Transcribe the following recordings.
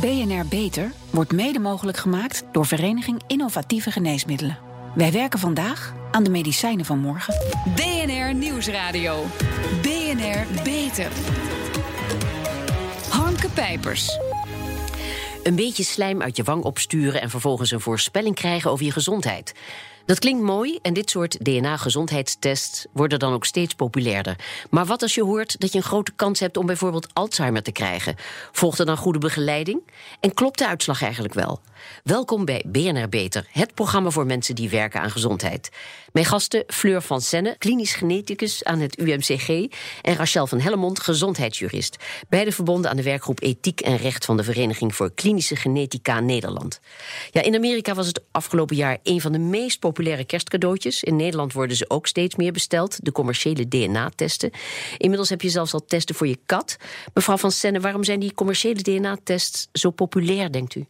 BNR Beter wordt mede mogelijk gemaakt door Vereniging Innovatieve Geneesmiddelen. Wij werken vandaag aan de medicijnen van morgen. BNR Nieuwsradio. BNR Beter. Hanke Pijpers. Een beetje slijm uit je wang opsturen en vervolgens een voorspelling krijgen over je gezondheid. Dat klinkt mooi en dit soort DNA-gezondheidstests worden dan ook steeds populairder. Maar wat als je hoort dat je een grote kans hebt om bijvoorbeeld Alzheimer te krijgen? Volgt er dan goede begeleiding? En klopt de uitslag eigenlijk wel? Welkom bij BNR Beter, het programma voor mensen die werken aan gezondheid. Mijn gasten Fleur van Senne, klinisch geneticus aan het UMCG... en Rachel van Hellemond, gezondheidsjurist. Beide verbonden aan de werkgroep Ethiek en Recht... van de Vereniging voor Klinische Genetica Nederland. Ja, in Amerika was het afgelopen jaar een van de meest populaire kerstcadeautjes. In Nederland worden ze ook steeds meer besteld, de commerciële DNA-testen. Inmiddels heb je zelfs al testen voor je kat. Mevrouw van Senne, waarom zijn die commerciële DNA-tests zo populair, denkt u?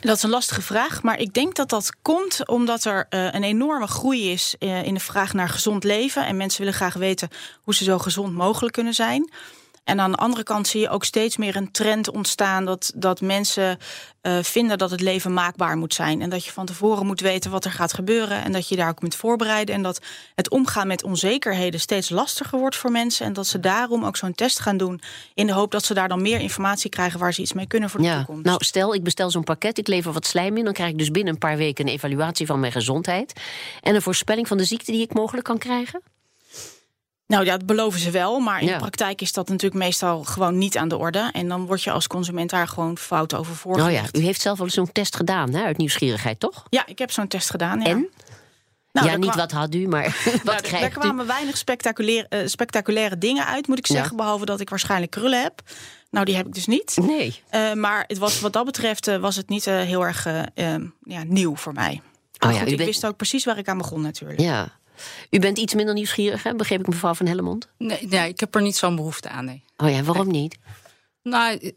Dat is een lastige vraag, maar ik denk dat dat komt omdat er uh, een enorme groei is uh, in de vraag naar gezond leven. En mensen willen graag weten hoe ze zo gezond mogelijk kunnen zijn. En aan de andere kant zie je ook steeds meer een trend ontstaan dat, dat mensen uh, vinden dat het leven maakbaar moet zijn. En dat je van tevoren moet weten wat er gaat gebeuren. En dat je daar ook moet voorbereiden. En dat het omgaan met onzekerheden steeds lastiger wordt voor mensen. En dat ze daarom ook zo'n test gaan doen. In de hoop dat ze daar dan meer informatie krijgen waar ze iets mee kunnen voor de ja. toekomst. Nou, stel, ik bestel zo'n pakket, ik lever wat slijm in. Dan krijg ik dus binnen een paar weken een evaluatie van mijn gezondheid. En een voorspelling van de ziekte die ik mogelijk kan krijgen. Nou ja, dat beloven ze wel, maar in ja. de praktijk is dat natuurlijk meestal gewoon niet aan de orde. En dan word je als consument daar gewoon fout over voorgelegd. Oh ja, u heeft zelf wel zo'n test gedaan, hè, uit nieuwsgierigheid, toch? Ja, ik heb zo'n test gedaan. Ja. En? Nou, ja, niet kwam... wat had u, maar wat nou, krijgt Daar kwamen u? weinig spectaculaire, uh, spectaculaire dingen uit, moet ik zeggen. Ja. Behalve dat ik waarschijnlijk krullen heb. Nou, die heb ik dus niet. Nee. Uh, maar het was, wat dat betreft uh, was het niet heel erg ja, nieuw voor mij. Oh, goed, ja, ik bent... wist ook precies waar ik aan begon natuurlijk. Ja. U bent iets minder nieuwsgierig, hè? begreep ik mevrouw van Hellemond? Nee, nee ik heb er niet zo'n behoefte aan. Nee. Oh ja, waarom nee. niet? Nou,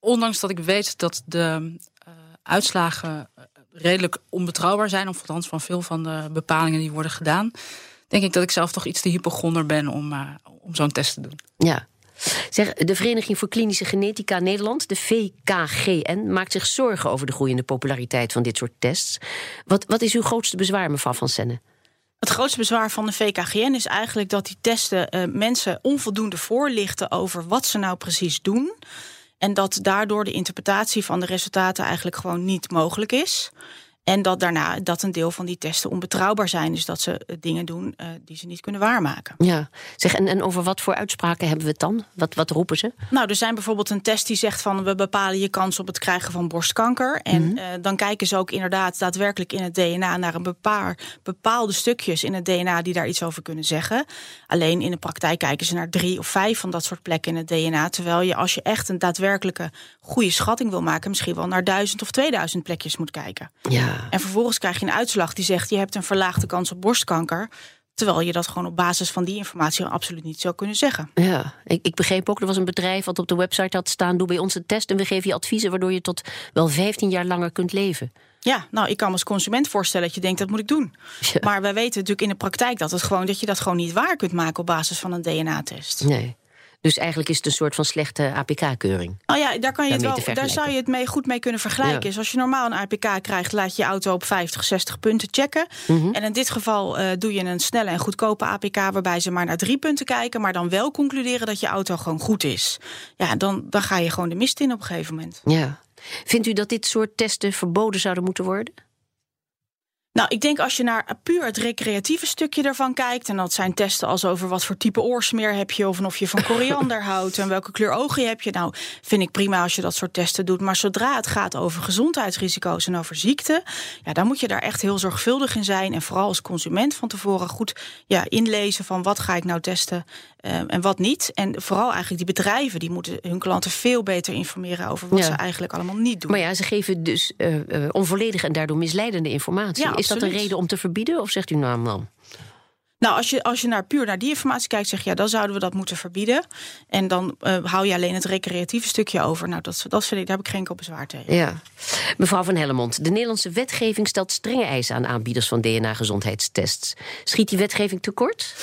ondanks dat ik weet dat de uh, uitslagen redelijk onbetrouwbaar zijn, of althans van veel van de bepalingen die worden gedaan, denk ik dat ik zelf toch iets te hypochonder ben om, uh, om zo'n test te doen. Ja. Zeg, de Vereniging voor Klinische Genetica Nederland, de VKGN, maakt zich zorgen over de groeiende populariteit van dit soort tests. Wat, wat is uw grootste bezwaar, mevrouw Van Senne? Het grootste bezwaar van de VKGN is eigenlijk dat die testen uh, mensen onvoldoende voorlichten over wat ze nou precies doen. En dat daardoor de interpretatie van de resultaten eigenlijk gewoon niet mogelijk is. En dat daarna dat een deel van die testen onbetrouwbaar zijn. Dus dat ze dingen doen uh, die ze niet kunnen waarmaken. Ja, zeg, en, en over wat voor uitspraken hebben we het dan? Wat, wat roepen ze? Nou, er zijn bijvoorbeeld een test die zegt van we bepalen je kans op het krijgen van borstkanker. En mm -hmm. uh, dan kijken ze ook inderdaad daadwerkelijk in het DNA naar een bepaar, bepaalde stukjes in het DNA die daar iets over kunnen zeggen. Alleen in de praktijk kijken ze naar drie of vijf van dat soort plekken in het DNA. Terwijl je als je echt een daadwerkelijke goede schatting wil maken, misschien wel naar duizend of 2000 plekjes moet kijken. Ja. En vervolgens krijg je een uitslag die zegt: je hebt een verlaagde kans op borstkanker. Terwijl je dat gewoon op basis van die informatie absoluut niet zou kunnen zeggen. Ja, ik, ik begreep ook, er was een bedrijf wat op de website had staan: doe bij ons een test en we geven je adviezen waardoor je tot wel 15 jaar langer kunt leven. Ja, nou, ik kan me als consument voorstellen dat je denkt dat moet ik doen. Ja. Maar wij weten natuurlijk in de praktijk dat, het gewoon, dat je dat gewoon niet waar kunt maken op basis van een DNA-test. Nee. Dus eigenlijk is het een soort van slechte APK-keuring. Oh ja, daar, kan je het wel, daar zou je het mee goed mee kunnen vergelijken. Ja. Dus als je normaal een APK krijgt, laat je je auto op 50, 60 punten checken. Mm -hmm. En in dit geval uh, doe je een snelle en goedkope APK waarbij ze maar naar drie punten kijken, maar dan wel concluderen dat je auto gewoon goed is. Ja, dan, dan ga je gewoon de mist in op een gegeven moment. Ja. Vindt u dat dit soort testen verboden zouden moeten worden? Nou, ik denk als je naar puur het recreatieve stukje ervan kijkt... en dat zijn testen als over wat voor type oorsmeer heb je... of of je van koriander houdt en welke kleur ogen heb je. Nou, vind ik prima als je dat soort testen doet. Maar zodra het gaat over gezondheidsrisico's en over ziekte... ja, dan moet je daar echt heel zorgvuldig in zijn. En vooral als consument van tevoren goed ja, inlezen van wat ga ik nou testen uh, en wat niet. En vooral eigenlijk die bedrijven, die moeten hun klanten veel beter informeren... over wat ja. ze eigenlijk allemaal niet doen. Maar ja, ze geven dus uh, onvolledige en daardoor misleidende informatie. Ja, Is dat een reden om te verbieden of zegt u nou man? Nou, als je, als je naar puur naar die informatie kijkt, zeg je ja, dan zouden we dat moeten verbieden. En dan uh, hou je alleen het recreatieve stukje over. Nou, dat, dat vind ik, daar heb ik geen enkel bezwaar tegen. Ja. Mevrouw van Hellemond, de Nederlandse wetgeving stelt strenge eisen aan aanbieders van DNA-gezondheidstests. Schiet die wetgeving tekort?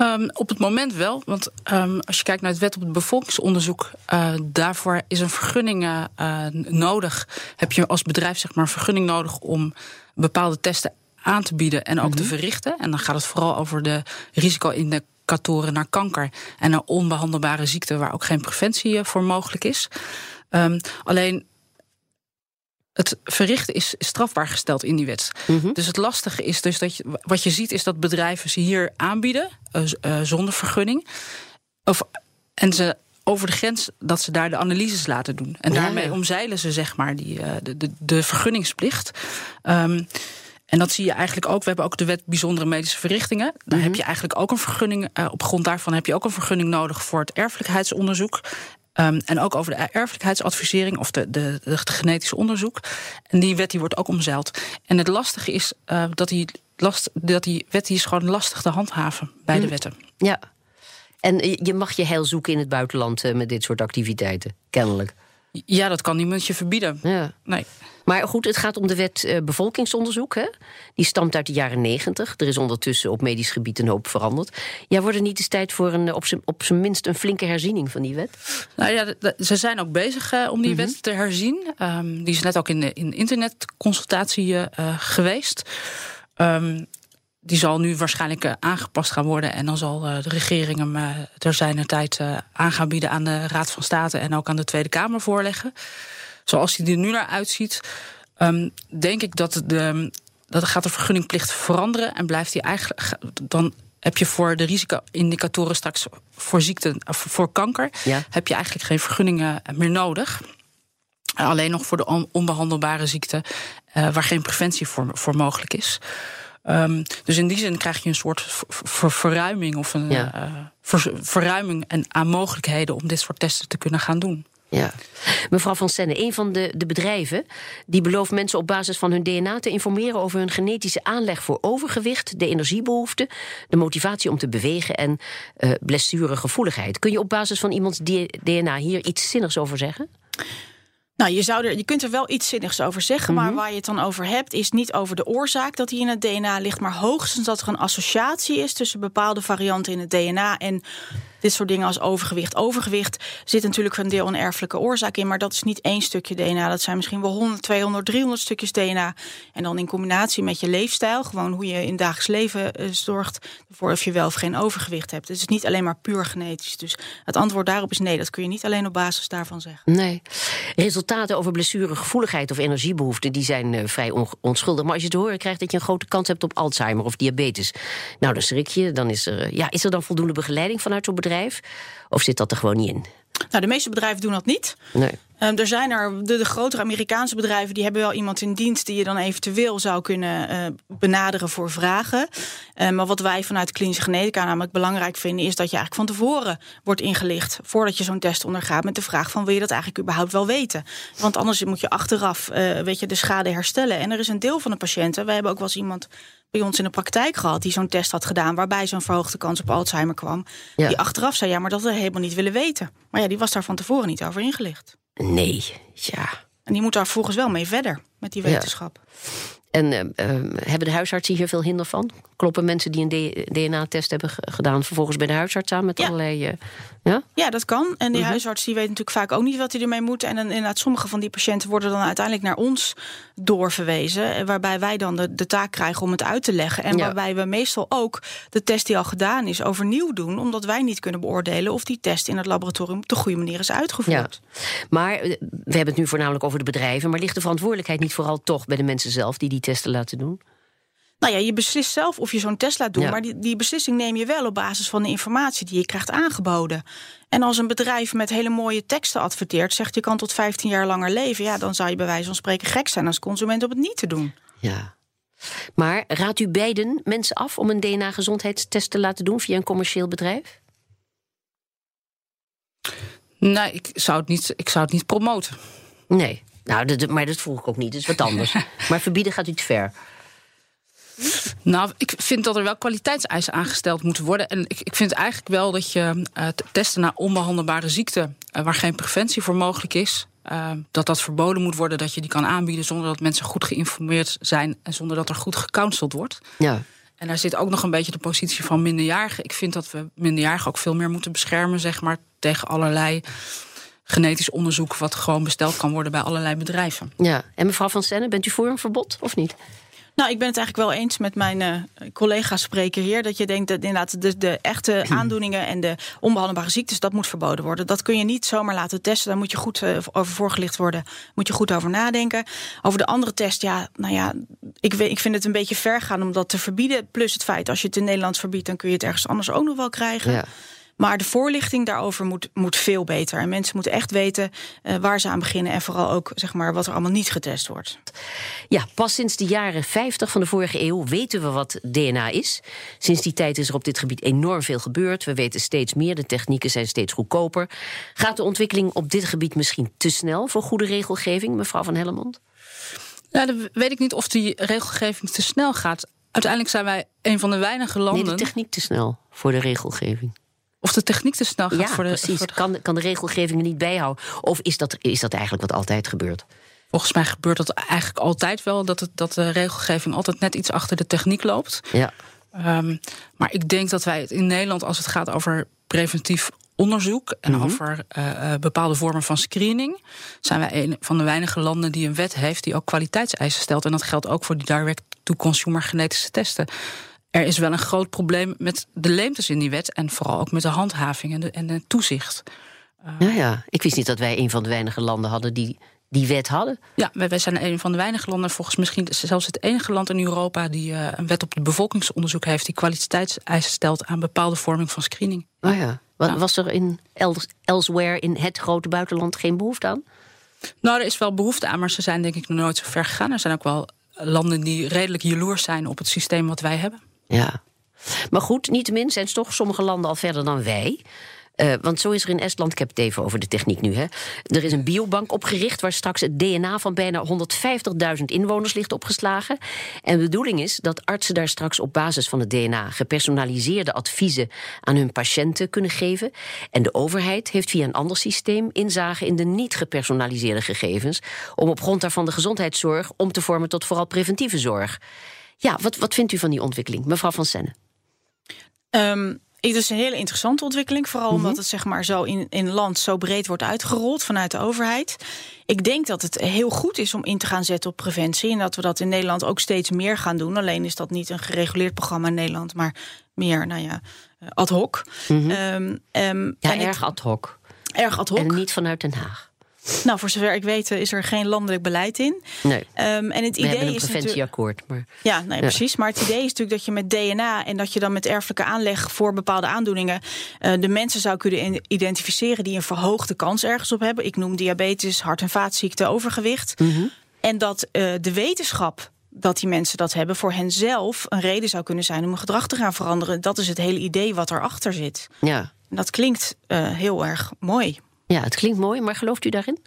Um, op het moment wel, want um, als je kijkt naar het wet op het bevolkingsonderzoek, uh, daarvoor is een vergunning uh, nodig. Heb je als bedrijf zeg maar een vergunning nodig om bepaalde testen aan te bieden en ook mm -hmm. te mhm. verrichten. En dan gaat het vooral over de risico-indicatoren naar kanker en naar onbehandelbare ziekten waar ook geen preventie voor mogelijk is. Um, alleen het verrichten is strafbaar gesteld in die wet. Mm -hmm. Dus het lastige is dus dat je, wat je ziet is dat bedrijven ze hier aanbieden uh, uh, zonder vergunning. Of, en ze over de grens dat ze daar de analyses laten doen. En daarmee omzeilen ze zeg maar die, uh, de, de, de vergunningsplicht. Um, en dat zie je eigenlijk ook. We hebben ook de wet bijzondere medische verrichtingen. Daar mm -hmm. heb je eigenlijk ook een vergunning. Uh, op grond daarvan heb je ook een vergunning nodig voor het erfelijkheidsonderzoek. Um, en ook over de erfelijkheidsadvisering of de, de, de, de genetische onderzoek. En die wet die wordt ook omzeild. En het lastige is uh, dat, die last, dat die wet die is gewoon lastig te handhaven bij mm. de wetten. Ja. En je mag je heil zoeken in het buitenland uh, met dit soort activiteiten, kennelijk. Ja, dat kan niemand je verbieden. Ja. Nee. Maar goed, het gaat om de wet uh, bevolkingsonderzoek. Hè? Die stamt uit de jaren negentig. Er is ondertussen op medisch gebied een hoop veranderd. Ja, wordt het niet eens tijd voor een, op zijn minst een flinke herziening van die wet? Nou ja, ze zijn ook bezig uh, om die mm -hmm. wet te herzien. Um, die is net ook in, in internetconsultatie uh, geweest. Um, die zal nu waarschijnlijk uh, aangepast gaan worden. En dan zal uh, de regering hem uh, ter zijner tijd aan gaan bieden aan de Raad van State en ook aan de Tweede Kamer voorleggen. Zoals hij er nu naar uitziet, um, denk ik dat, de, dat gaat de vergunningplicht veranderen. En blijft hij eigenlijk. Dan heb je voor de risico-indicatoren straks voor ziekte, voor kanker, ja. heb je eigenlijk geen vergunningen meer nodig. Alleen nog voor de onbehandelbare ziekten, waar geen preventie voor, voor mogelijk is. Um, dus in die zin krijg je een soort ver verruiming of een ja. uh, ver verruiming en aan mogelijkheden om dit soort testen te kunnen gaan doen. Ja. Mevrouw van Senne, een van de, de bedrijven die belooft mensen op basis van hun DNA te informeren over hun genetische aanleg voor overgewicht, de energiebehoefte, de motivatie om te bewegen en uh, blessuregevoeligheid. Kun je op basis van iemands DNA hier iets zinnigs over zeggen? Nou, je, zou er, je kunt er wel iets zinnigs over zeggen, mm -hmm. maar waar je het dan over hebt, is niet over de oorzaak dat die in het DNA ligt, maar hoogstens dat er een associatie is tussen bepaalde varianten in het DNA en dit soort dingen als overgewicht. Overgewicht zit natuurlijk een deel een erfelijke oorzaak in, maar dat is niet één stukje DNA. Dat zijn misschien wel 100, 200, 300 stukjes DNA. En dan in combinatie met je leefstijl, gewoon hoe je in dagelijks leven uh, zorgt voor of je wel of geen overgewicht hebt. Het is niet alleen maar puur genetisch. Dus het antwoord daarop is nee, dat kun je niet alleen op basis daarvan zeggen. Nee. Resultaten over blessuregevoeligheid of energiebehoeften, die zijn uh, vrij on onschuldig. Maar als je te horen krijgt dat je een grote kans hebt op Alzheimer of diabetes, nou dan schrik je. Dan is er, ja, is er dan voldoende begeleiding vanuit zo'n bedrijf? Of zit dat er gewoon niet in? Nou, de meeste bedrijven doen dat niet. Nee. Um, er zijn er, de, de, grotere Amerikaanse bedrijven, die hebben wel iemand in dienst die je dan eventueel zou kunnen uh, benaderen voor vragen. Uh, maar wat wij vanuit klinische genetica namelijk belangrijk vinden, is dat je eigenlijk van tevoren wordt ingelicht voordat je zo'n test ondergaat met de vraag van wil je dat eigenlijk überhaupt wel weten? Want anders moet je achteraf uh, weet je, de schade herstellen. En er is een deel van de patiënten, wij hebben ook wel eens iemand bij ons in de praktijk gehad die zo'n test had gedaan waarbij zo'n verhoogde kans op Alzheimer kwam. Ja. Die achteraf zei ja, maar dat we helemaal niet willen weten. Maar ja, die was daar van tevoren niet over ingelicht. Nee, ja. En die moet daar volgens wel mee verder met die wetenschap. Ja. En uh, uh, hebben de huisartsen hier veel hinder van? Kloppen mensen die een DNA-test hebben gedaan... vervolgens bij de huisarts aan met ja. allerlei... Uh, ja? ja, dat kan. En die uh -huh. huisarts die weet natuurlijk vaak ook niet wat hij ermee moet. En dan, inderdaad, sommige van die patiënten worden dan uiteindelijk naar ons doorverwezen. Waarbij wij dan de, de taak krijgen om het uit te leggen. En ja. waarbij we meestal ook de test die al gedaan is overnieuw doen. Omdat wij niet kunnen beoordelen of die test in het laboratorium op de goede manier is uitgevoerd. Ja. Maar we hebben het nu voornamelijk over de bedrijven. Maar ligt de verantwoordelijkheid niet vooral toch bij de mensen zelf die die testen laten doen? Nou ja, je beslist zelf of je zo'n test laat doen. Ja. Maar die, die, beslissing neem je wel op basis van de informatie die je krijgt aangeboden. En als een bedrijf met hele mooie teksten adverteert, zegt je kan tot 15 jaar langer leven. Ja, dan zou je bij wijze van spreken gek zijn als consument om het niet te doen. Ja. Maar raadt u beiden mensen af om een DNA-gezondheidstest te laten doen via een commercieel bedrijf? Nee, ik zou het niet, ik zou het niet promoten. Nee, nou, dat, maar dat vroeg ik ook niet. Dat is wat anders. maar verbieden gaat iets ver. Nou, ik vind dat er wel kwaliteitseisen aangesteld moeten worden. En ik, ik vind eigenlijk wel dat je uh, testen naar onbehandelbare ziekten, uh, waar geen preventie voor mogelijk is, uh, dat dat verboden moet worden, dat je die kan aanbieden zonder dat mensen goed geïnformeerd zijn en zonder dat er goed gecounseld wordt. Ja. En daar zit ook nog een beetje de positie van minderjarigen. Ik vind dat we minderjarigen ook veel meer moeten beschermen, zeg maar, tegen allerlei genetisch onderzoek wat gewoon besteld kan worden bij allerlei bedrijven. Ja, en mevrouw Van Senne, bent u voor een verbod of niet? Nou, ik ben het eigenlijk wel eens met mijn uh, collega spreker hier. Dat je denkt dat inderdaad de, de echte aandoeningen en de onbehandelbare ziektes, dat moet verboden worden. Dat kun je niet zomaar laten testen. Daar moet je goed uh, over voorgelicht worden. Moet je goed over nadenken. Over de andere test, ja, nou ja, ik, ik vind het een beetje ver gaan om dat te verbieden. Plus het feit, als je het in Nederland verbiedt, dan kun je het ergens anders ook nog wel krijgen. Ja. Maar de voorlichting daarover moet, moet veel beter. En mensen moeten echt weten uh, waar ze aan beginnen. En vooral ook zeg maar, wat er allemaal niet getest wordt. Ja, pas sinds de jaren 50 van de vorige eeuw weten we wat DNA is. Sinds die tijd is er op dit gebied enorm veel gebeurd. We weten steeds meer, de technieken zijn steeds goedkoper. Gaat de ontwikkeling op dit gebied misschien te snel voor goede regelgeving, mevrouw Van Hellemond? Ja, dan weet ik niet of die regelgeving te snel gaat. Uiteindelijk zijn wij een van de weinige landen. Nee, de techniek te snel voor de regelgeving. Of de techniek te snel gaat ja, voor de. Precies. Voor de... Kan, kan de regelgeving er niet bijhouden? Of is dat, is dat eigenlijk wat altijd gebeurt? Volgens mij gebeurt dat eigenlijk altijd wel, dat, het, dat de regelgeving altijd net iets achter de techniek loopt. Ja. Um, maar ik denk dat wij het in Nederland, als het gaat over preventief onderzoek en mm -hmm. over uh, bepaalde vormen van screening, zijn wij een van de weinige landen die een wet heeft die ook kwaliteitseisen stelt. En dat geldt ook voor die direct-to-consumer genetische testen er is wel een groot probleem met de leemtes in die wet. En vooral ook met de handhaving en de, en de toezicht. Ja, ja, ik wist niet dat wij een van de weinige landen hadden die die wet hadden. Ja, wij, wij zijn een van de weinige landen, volgens misschien zelfs het enige land in Europa die uh, een wet op het bevolkingsonderzoek heeft die kwaliteitseisen stelt aan bepaalde vorming van screening. Oh ja. ja. Was er in elsewhere in het grote buitenland geen behoefte aan? Nou, er is wel behoefte aan, maar ze zijn denk ik nog nooit zo ver gegaan. Er zijn ook wel landen die redelijk jaloers zijn op het systeem wat wij hebben. Ja. Maar goed, niettemin zijn toch sommige landen al verder dan wij. Uh, want zo is er in Estland, ik heb het even over de techniek nu. Hè. Er is een biobank opgericht waar straks het DNA van bijna 150.000 inwoners ligt opgeslagen. En de bedoeling is dat artsen daar straks op basis van het DNA gepersonaliseerde adviezen aan hun patiënten kunnen geven. En de overheid heeft via een ander systeem inzage in de niet gepersonaliseerde gegevens. om op grond daarvan de gezondheidszorg om te vormen tot vooral preventieve zorg. Ja, wat, wat vindt u van die ontwikkeling, mevrouw Van Senne? Um, het is een hele interessante ontwikkeling. Vooral -hmm. omdat het zeg maar, zo in, in land zo breed wordt uitgerold vanuit de overheid. Ik denk dat het heel goed is om in te gaan zetten op preventie. En dat we dat in Nederland ook steeds meer gaan doen. Alleen is dat niet een gereguleerd programma in Nederland, maar meer, nou ja, ad hoc. -hmm. um, um, ja, erg ad hoc. Erg ad hoc. En niet vanuit Den Haag. Nou, voor zover ik weet is er geen landelijk beleid in. Nee. Um, en het We idee hebben een preventieakkoord. Maar... Ja, nee, ja. precies. Maar het idee is natuurlijk dat je met DNA en dat je dan met erfelijke aanleg voor bepaalde aandoeningen uh, de mensen zou kunnen identificeren die een verhoogde kans ergens op hebben. Ik noem diabetes, hart- en vaatziekten, overgewicht. Mm -hmm. En dat uh, de wetenschap dat die mensen dat hebben, voor hen zelf een reden zou kunnen zijn om hun gedrag te gaan veranderen. Dat is het hele idee wat erachter zit. Ja. En dat klinkt uh, heel erg mooi. Ja, het klinkt mooi, maar gelooft u daarin?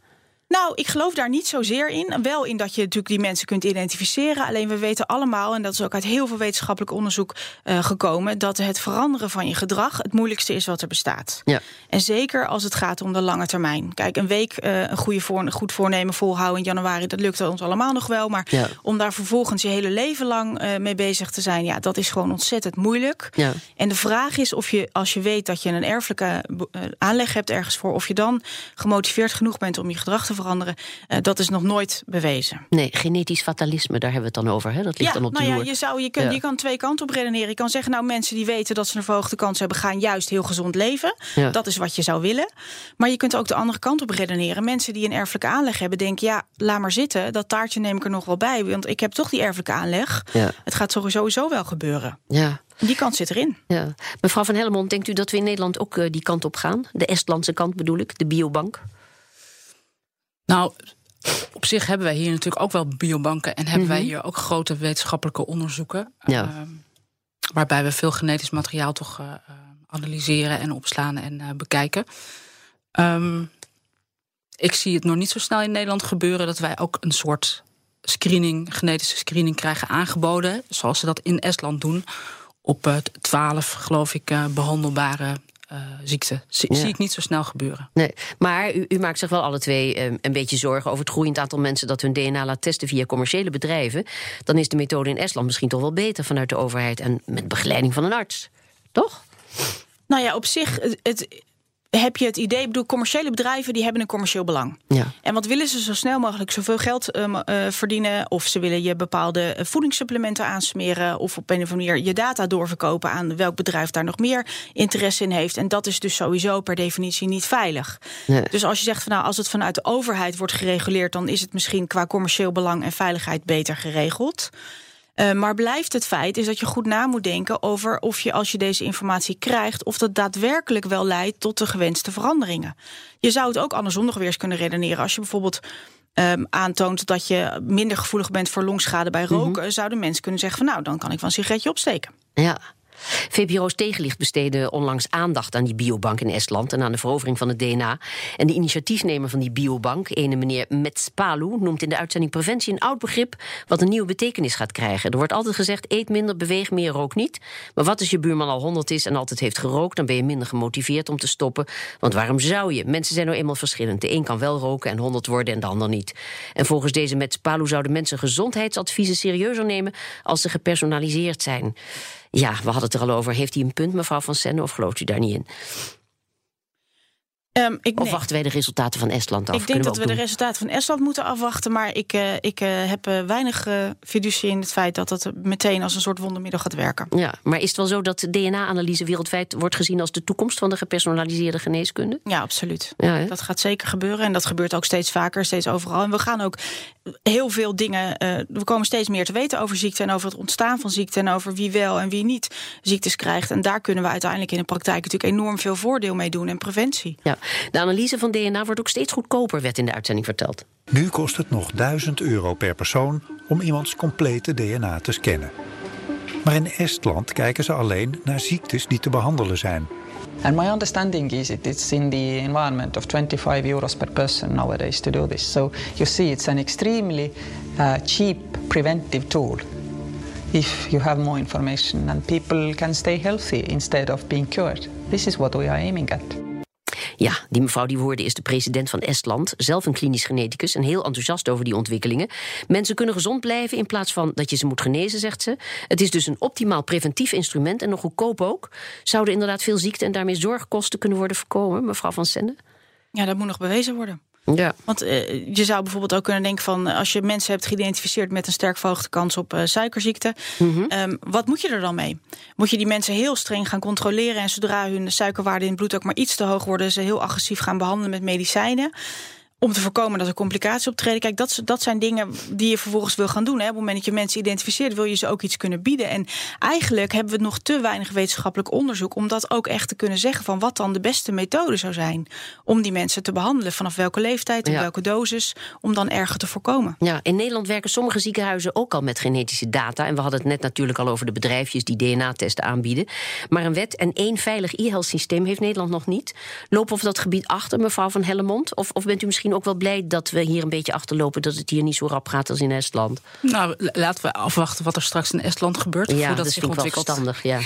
Nou, ik geloof daar niet zozeer in. Wel in dat je natuurlijk die mensen kunt identificeren. Alleen we weten allemaal, en dat is ook uit heel veel wetenschappelijk onderzoek uh, gekomen, dat het veranderen van je gedrag het moeilijkste is wat er bestaat. Ja. En zeker als het gaat om de lange termijn. Kijk, een week uh, een, goede voor, een goed voornemen volhouden in januari, dat lukt ons allemaal nog wel. Maar ja. om daar vervolgens je hele leven lang uh, mee bezig te zijn, ja, dat is gewoon ontzettend moeilijk. Ja. En de vraag is of je, als je weet dat je een erfelijke aanleg hebt ergens voor, of je dan gemotiveerd genoeg bent om je gedrag te veranderen. Uh, dat is nog nooit bewezen. Nee, genetisch fatalisme, daar hebben we het dan over. Hè? Dat ligt ja, dan op nou de ja, je, zou, je, Ja. je kan twee kanten op redeneren. Je kan zeggen, nou mensen die weten dat ze een verhoogde kans hebben... gaan juist heel gezond leven. Ja. Dat is wat je zou willen. Maar je kunt ook de andere kant op redeneren. Mensen die een erfelijke aanleg hebben denken... ja, laat maar zitten, dat taartje neem ik er nog wel bij. Want ik heb toch die erfelijke aanleg. Het gaat sowieso wel gebeuren. Ja. Die kant zit erin. Ja. Mevrouw van Helmond, denkt u dat we in Nederland ook uh, die kant op gaan? De Estlandse kant bedoel ik, de biobank? Nou, op zich hebben wij hier natuurlijk ook wel biobanken en hebben mm -hmm. wij hier ook grote wetenschappelijke onderzoeken. Ja. Uh, waarbij we veel genetisch materiaal toch uh, analyseren en opslaan en uh, bekijken. Um, ik zie het nog niet zo snel in Nederland gebeuren dat wij ook een soort screening, genetische screening krijgen aangeboden. Zoals ze dat in Estland doen. Op twaalf, geloof ik, behandelbare ziekte. Zie, Ja. zie ik niet zo snel gebeuren. Nee, maar u, u maakt zich wel alle twee eh, een beetje zorgen over het groeiend aantal mensen dat hun DNA laat testen via commerciële bedrijven. Dan is de methode in Estland misschien toch wel beter vanuit de overheid en met begeleiding van een arts. Toch? Nou ja, op zich het- heb je het idee, ik bedoel, commerciële bedrijven die hebben een commercieel belang. Ja. En wat willen ze zo snel mogelijk zoveel geld eh, m- eh, verdienen? Of ze willen je bepaalde eh, voedingssupplementen aansmeren. Of op een of andere manier je data doorverkopen aan welk bedrijf daar nog meer interesse in heeft. En dat is dus sowieso per definitie niet veilig. Nee. Dus als je zegt van nou, als het vanuit de overheid wordt gereguleerd, dan is het misschien qua commercieel belang en veiligheid beter geregeld. Eh, maar blijft het feit is dat je goed na moet denken over of je als je deze informatie krijgt, of dat daadwerkelijk wel leidt tot de gewenste veranderingen. Je zou het ook andersom nog weer eens kunnen redeneren. Als je bijvoorbeeld ehm, aantoont dat je minder gevoelig bent voor longschade bij roken, zouden mensen kunnen zeggen van nou, dan kan ik wel een sigaretje opsteken. Ja. VPRO's Tegenlicht besteedde onlangs aandacht aan die biobank in Estland en aan de verovering van het DNA. En de initiatiefnemer van die biobank, ene meneer Metspalu, noemt in de uitzending preventie een oud begrip wat een nieuwe betekenis gaat krijgen. Er wordt altijd gezegd: eet minder, beweeg meer, rook niet. Maar wat als je buurman al 100 is en altijd heeft gerookt, dan ben je minder gemotiveerd om te stoppen. Want waarom zou je? Mensen zijn nou eenmaal verschillend. De een kan wel roken en 100 worden en de ander niet. En volgens deze Metspalu zouden mensen gezondheidsadviezen serieuzer nemen als ze gepersonaliseerd zijn. Ja, we hadden het er al over. Heeft hij een punt, mevrouw Van Senne, of gelooft u daar niet in? Ehm, ik, Of nee. wachten wij de resultaten van Estland af? Ik denk dat we de resultaten van Estland moeten afwachten. Maar ik, eh, ik eh, heb eh, weinig fiducie in het feit dat het meteen als een soort wondermiddel gaat werken. Ja, maar is het wel zo dat DNA-analyse wereldwijd wordt gezien als de toekomst van de gepersonaliseerde geneeskunde? Ja, absoluut. Ja? Dat gaat zeker gebeuren. En dat gebeurt ook steeds vaker, steeds overal. En we gaan ook heel veel dingen. we komen steeds meer te weten over ziekte en over het ontstaan van ziekte. En over wie wel en wie niet ziektes krijgt. En daar kunnen we uiteindelijk in de praktijk natuurlijk enorm veel voordeel mee doen. En preventie. Ja. De analyse van DNA wordt ook steeds goedkoper, werd in de uitzending verteld. Nu kost het nog 1000 euro per persoon om iemands complete DNA te scannen. Maar in Estland kijken ze alleen naar ziektes die te behandelen zijn. And my understanding is it, it's in the environment of 25 euros per person nowadays to do this. So you see, it's an extremely uh, cheap preventive tool. If you have more information and people can stay healthy instead of being cured. This is what we are aiming at. Ja, die mevrouw die we hoorden is de president van Estland, zelf een klinisch geneticus en heel enthousiast over die ontwikkelingen. Mensen kunnen gezond blijven in plaats van dat je ze moet genezen, zegt ze. Het is dus een optimaal preventief instrument en nog goedkoop ook. Zouden inderdaad veel ziekten en daarmee zorgkosten kunnen worden voorkomen, mevrouw Van Sende? Ja, dat moet nog bewezen worden. Ja. Want eh, je zou bijvoorbeeld ook kunnen denken van... als je mensen hebt geïdentificeerd met een sterk verhoogde kans op eh, suikerziekte... ehm, wat moet je er dan mee? Moet je die mensen heel streng gaan controleren... en zodra hun suikerwaarden in het bloed ook maar iets te hoog worden... ze heel agressief gaan behandelen met medicijnen... om te voorkomen dat er complicaties optreden. Kijk, dat, dat zijn dingen die je vervolgens wil gaan doen. Hè. Op het moment dat je mensen identificeert... wil je ze ook iets kunnen bieden. En eigenlijk hebben we nog te weinig wetenschappelijk onderzoek... om dat ook echt te kunnen zeggen van wat dan de beste methode zou zijn... om die mensen te behandelen. Vanaf welke leeftijd en Ja. welke dosis... om dan erger te voorkomen. Ja, in Nederland werken sommige ziekenhuizen ook al met genetische data. En we hadden het net natuurlijk al over de bedrijfjes die DNA-testen aanbieden. Maar een wet en één veilig e-health systeem heeft Nederland nog niet. Lopen we op dat gebied achter, mevrouw van Hellemond? Of, of bent u misschien ook wel blij dat we hier een beetje achterlopen... dat het hier niet zo rap gaat als in Estland? Nou, laten we afwachten wat er straks in Estland gebeurt. Ja, voordat dat zich ik wel ontwikkelt. verstandig, ja.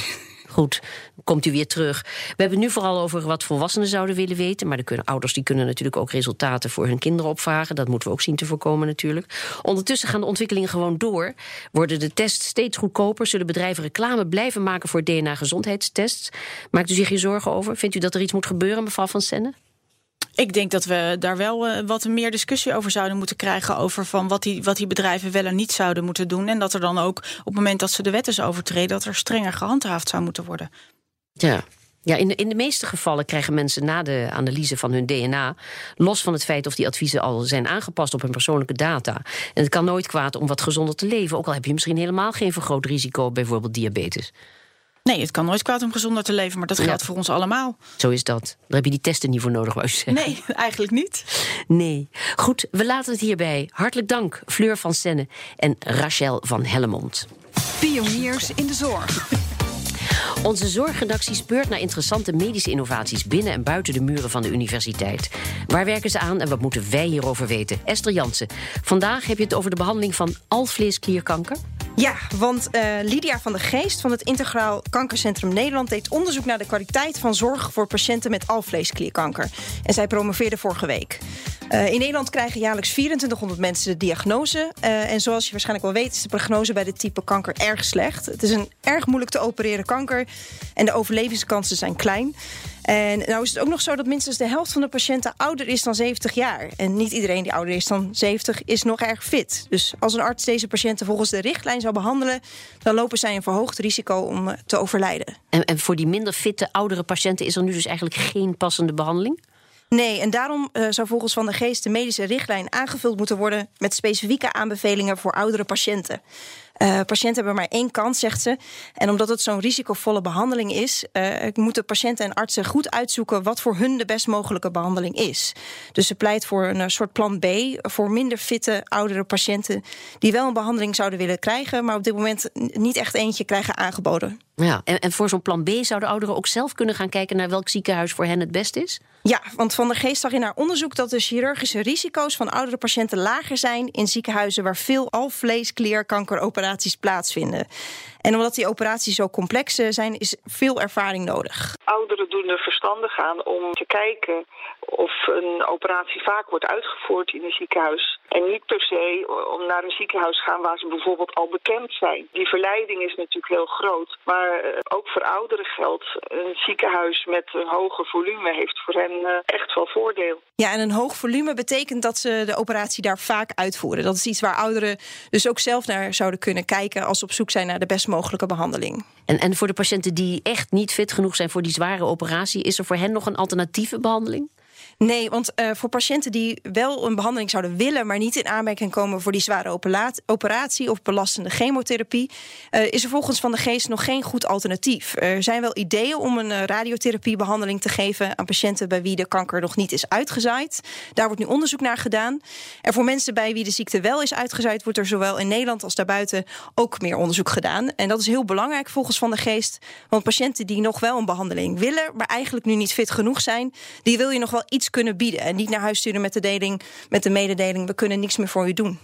Goed, komt u weer terug. We hebben het nu vooral over wat volwassenen zouden willen weten. Maar de kunnen, ouders die kunnen natuurlijk ook resultaten voor hun kinderen opvragen. Dat moeten we ook zien te voorkomen natuurlijk. Ondertussen gaan de ontwikkelingen gewoon door. Worden de tests steeds goedkoper? Zullen bedrijven reclame blijven maken voor DNA-gezondheidstests? Maakt u zich hier zorgen over? Vindt u dat er iets moet gebeuren, mevrouw Van Senne? Ik denk dat we daar wel eh, wat meer discussie over zouden moeten krijgen. Over van wat die, wat die bedrijven wel en niet zouden moeten doen. En dat er dan ook op het moment dat ze de wet eens overtreden. dat er strenger gehandhaafd zou moeten worden. Ja. Ja, in de, in de meeste gevallen krijgen mensen na de analyse van hun DNA, los van het feit of die adviezen al zijn aangepast op hun persoonlijke data. En het kan nooit kwaad om wat gezonder te leven, ook al heb je misschien helemaal geen vergroot risico, bijvoorbeeld diabetes. Nee, het kan nooit kwaad om gezonder te leven, maar dat Ja. geldt voor ons allemaal. Zo is dat. Daar heb je die testen niet voor nodig, wou je zeggen. Nee, eigenlijk niet. Nee. Goed, we laten het hierbij. Hartelijk dank, Fleur van Senne en Rachel van Hellemond. Pioniers in de zorg. Onze zorgredactie speurt naar interessante medische innovaties binnen en buiten de muren van de universiteit. Waar werken ze aan en wat moeten wij hierover weten? Esther Jansen, vandaag heb je het over de behandeling van alvleesklierkanker. Ja, want uh, Lydia van de Geest van het Integraal Kankercentrum Nederland deed onderzoek naar de kwaliteit van zorg voor patiënten met alvleesklierkanker. En zij promoveerde vorige week. Uh, in Nederland krijgen jaarlijks 2400 mensen de diagnose. Uh, en zoals je waarschijnlijk wel weet, is de prognose bij dit type kanker erg slecht. Het is een erg moeilijk te opereren kanker en de overlevingskansen zijn klein. En nou is het ook nog zo dat minstens de helft van de patiënten ouder is dan 70 jaar. En niet iedereen die ouder is dan 70 is nog erg fit. Dus als een arts deze patiënten volgens de richtlijn zou behandelen, dan lopen zij een verhoogd risico om eh, te overlijden. En, en voor die minder fitte oudere patiënten is er nu dus eigenlijk geen passende behandeling? Nee, en daarom uh, zou volgens Van de Geest de medische richtlijn aangevuld moeten worden met specifieke aanbevelingen voor oudere patiënten. Uh, patiënten hebben maar één kans, zegt ze. En omdat het zo'n risicovolle behandeling is, uh, moeten patiënten en artsen goed uitzoeken wat voor hun de best mogelijke behandeling is. Dus ze pleit voor een soort plan B voor minder fitte oudere patiënten die wel een behandeling zouden willen krijgen, maar op dit moment niet echt eentje krijgen aangeboden. Ja, en, en voor zo'n plan B zouden ouderen ook zelf kunnen gaan kijken naar welk ziekenhuis voor hen het best is? Ja, want Van der Geest zag in haar onderzoek dat de chirurgische risico's van oudere patiënten lager zijn in ziekenhuizen waar veel alvleesklierkankeroperaties plaatsvinden. En omdat die operaties zo complex zijn, is veel ervaring nodig. Ouderen doen er verstandig aan om te kijken of een operatie vaak wordt uitgevoerd in een ziekenhuis. En niet per se om naar een ziekenhuis gaan waar ze bijvoorbeeld al bekend zijn. Die verleiding is natuurlijk heel groot. Maar eh, ook voor ouderen geldt, een ziekenhuis met een hoger volume heeft voor hen eh, echt wel voordeel. Ja, en een hoog volume betekent dat ze de operatie daar vaak uitvoeren. Dat is iets waar ouderen dus ook zelf naar zouden kunnen kijken als ze op zoek zijn naar de best mogelijke behandeling. En, en voor de patiënten die echt niet fit genoeg zijn voor die zware operatie, is er voor hen nog een alternatieve behandeling? Nee, want uh, voor patiënten die wel een behandeling zouden willen, maar niet in aanmerking komen voor die zware operatie of belastende chemotherapie, uh, is er volgens Van de Geest nog geen goed alternatief. Er zijn wel ideeën om een uh, radiotherapiebehandeling te geven aan patiënten bij wie de kanker nog niet is uitgezaaid. Daar wordt nu onderzoek naar gedaan. En voor mensen bij wie de ziekte wel is uitgezaaid, wordt er zowel in Nederland als daarbuiten ook meer onderzoek gedaan. En dat is heel belangrijk volgens Van de Geest, want patiënten die nog wel een behandeling willen, maar eigenlijk nu niet fit genoeg zijn, die wil je nog wel iets kunnen bieden. En niet naar huis sturen met de, deling, met de mededeling: we kunnen niks meer voor u doen.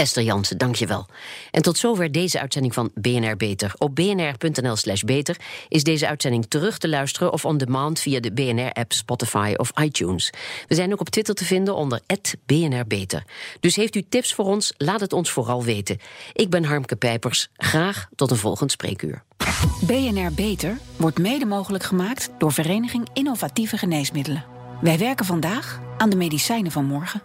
Esther Jansen, dankjewel. En tot zover deze uitzending van BNR Beter. Op bnr.nl/slash beter is deze uitzending terug te luisteren of on demand via de BNR-app, Spotify of iTunes. We zijn ook op Twitter te vinden onder BNR Beter. Dus heeft u tips voor ons? Laat het ons vooral weten. Ik ben Harmke Pijpers. Graag tot een volgend spreekuur. BNR Beter wordt mede mogelijk gemaakt door Vereniging Innovatieve Geneesmiddelen. Wij werken vandaag aan de medicijnen van morgen.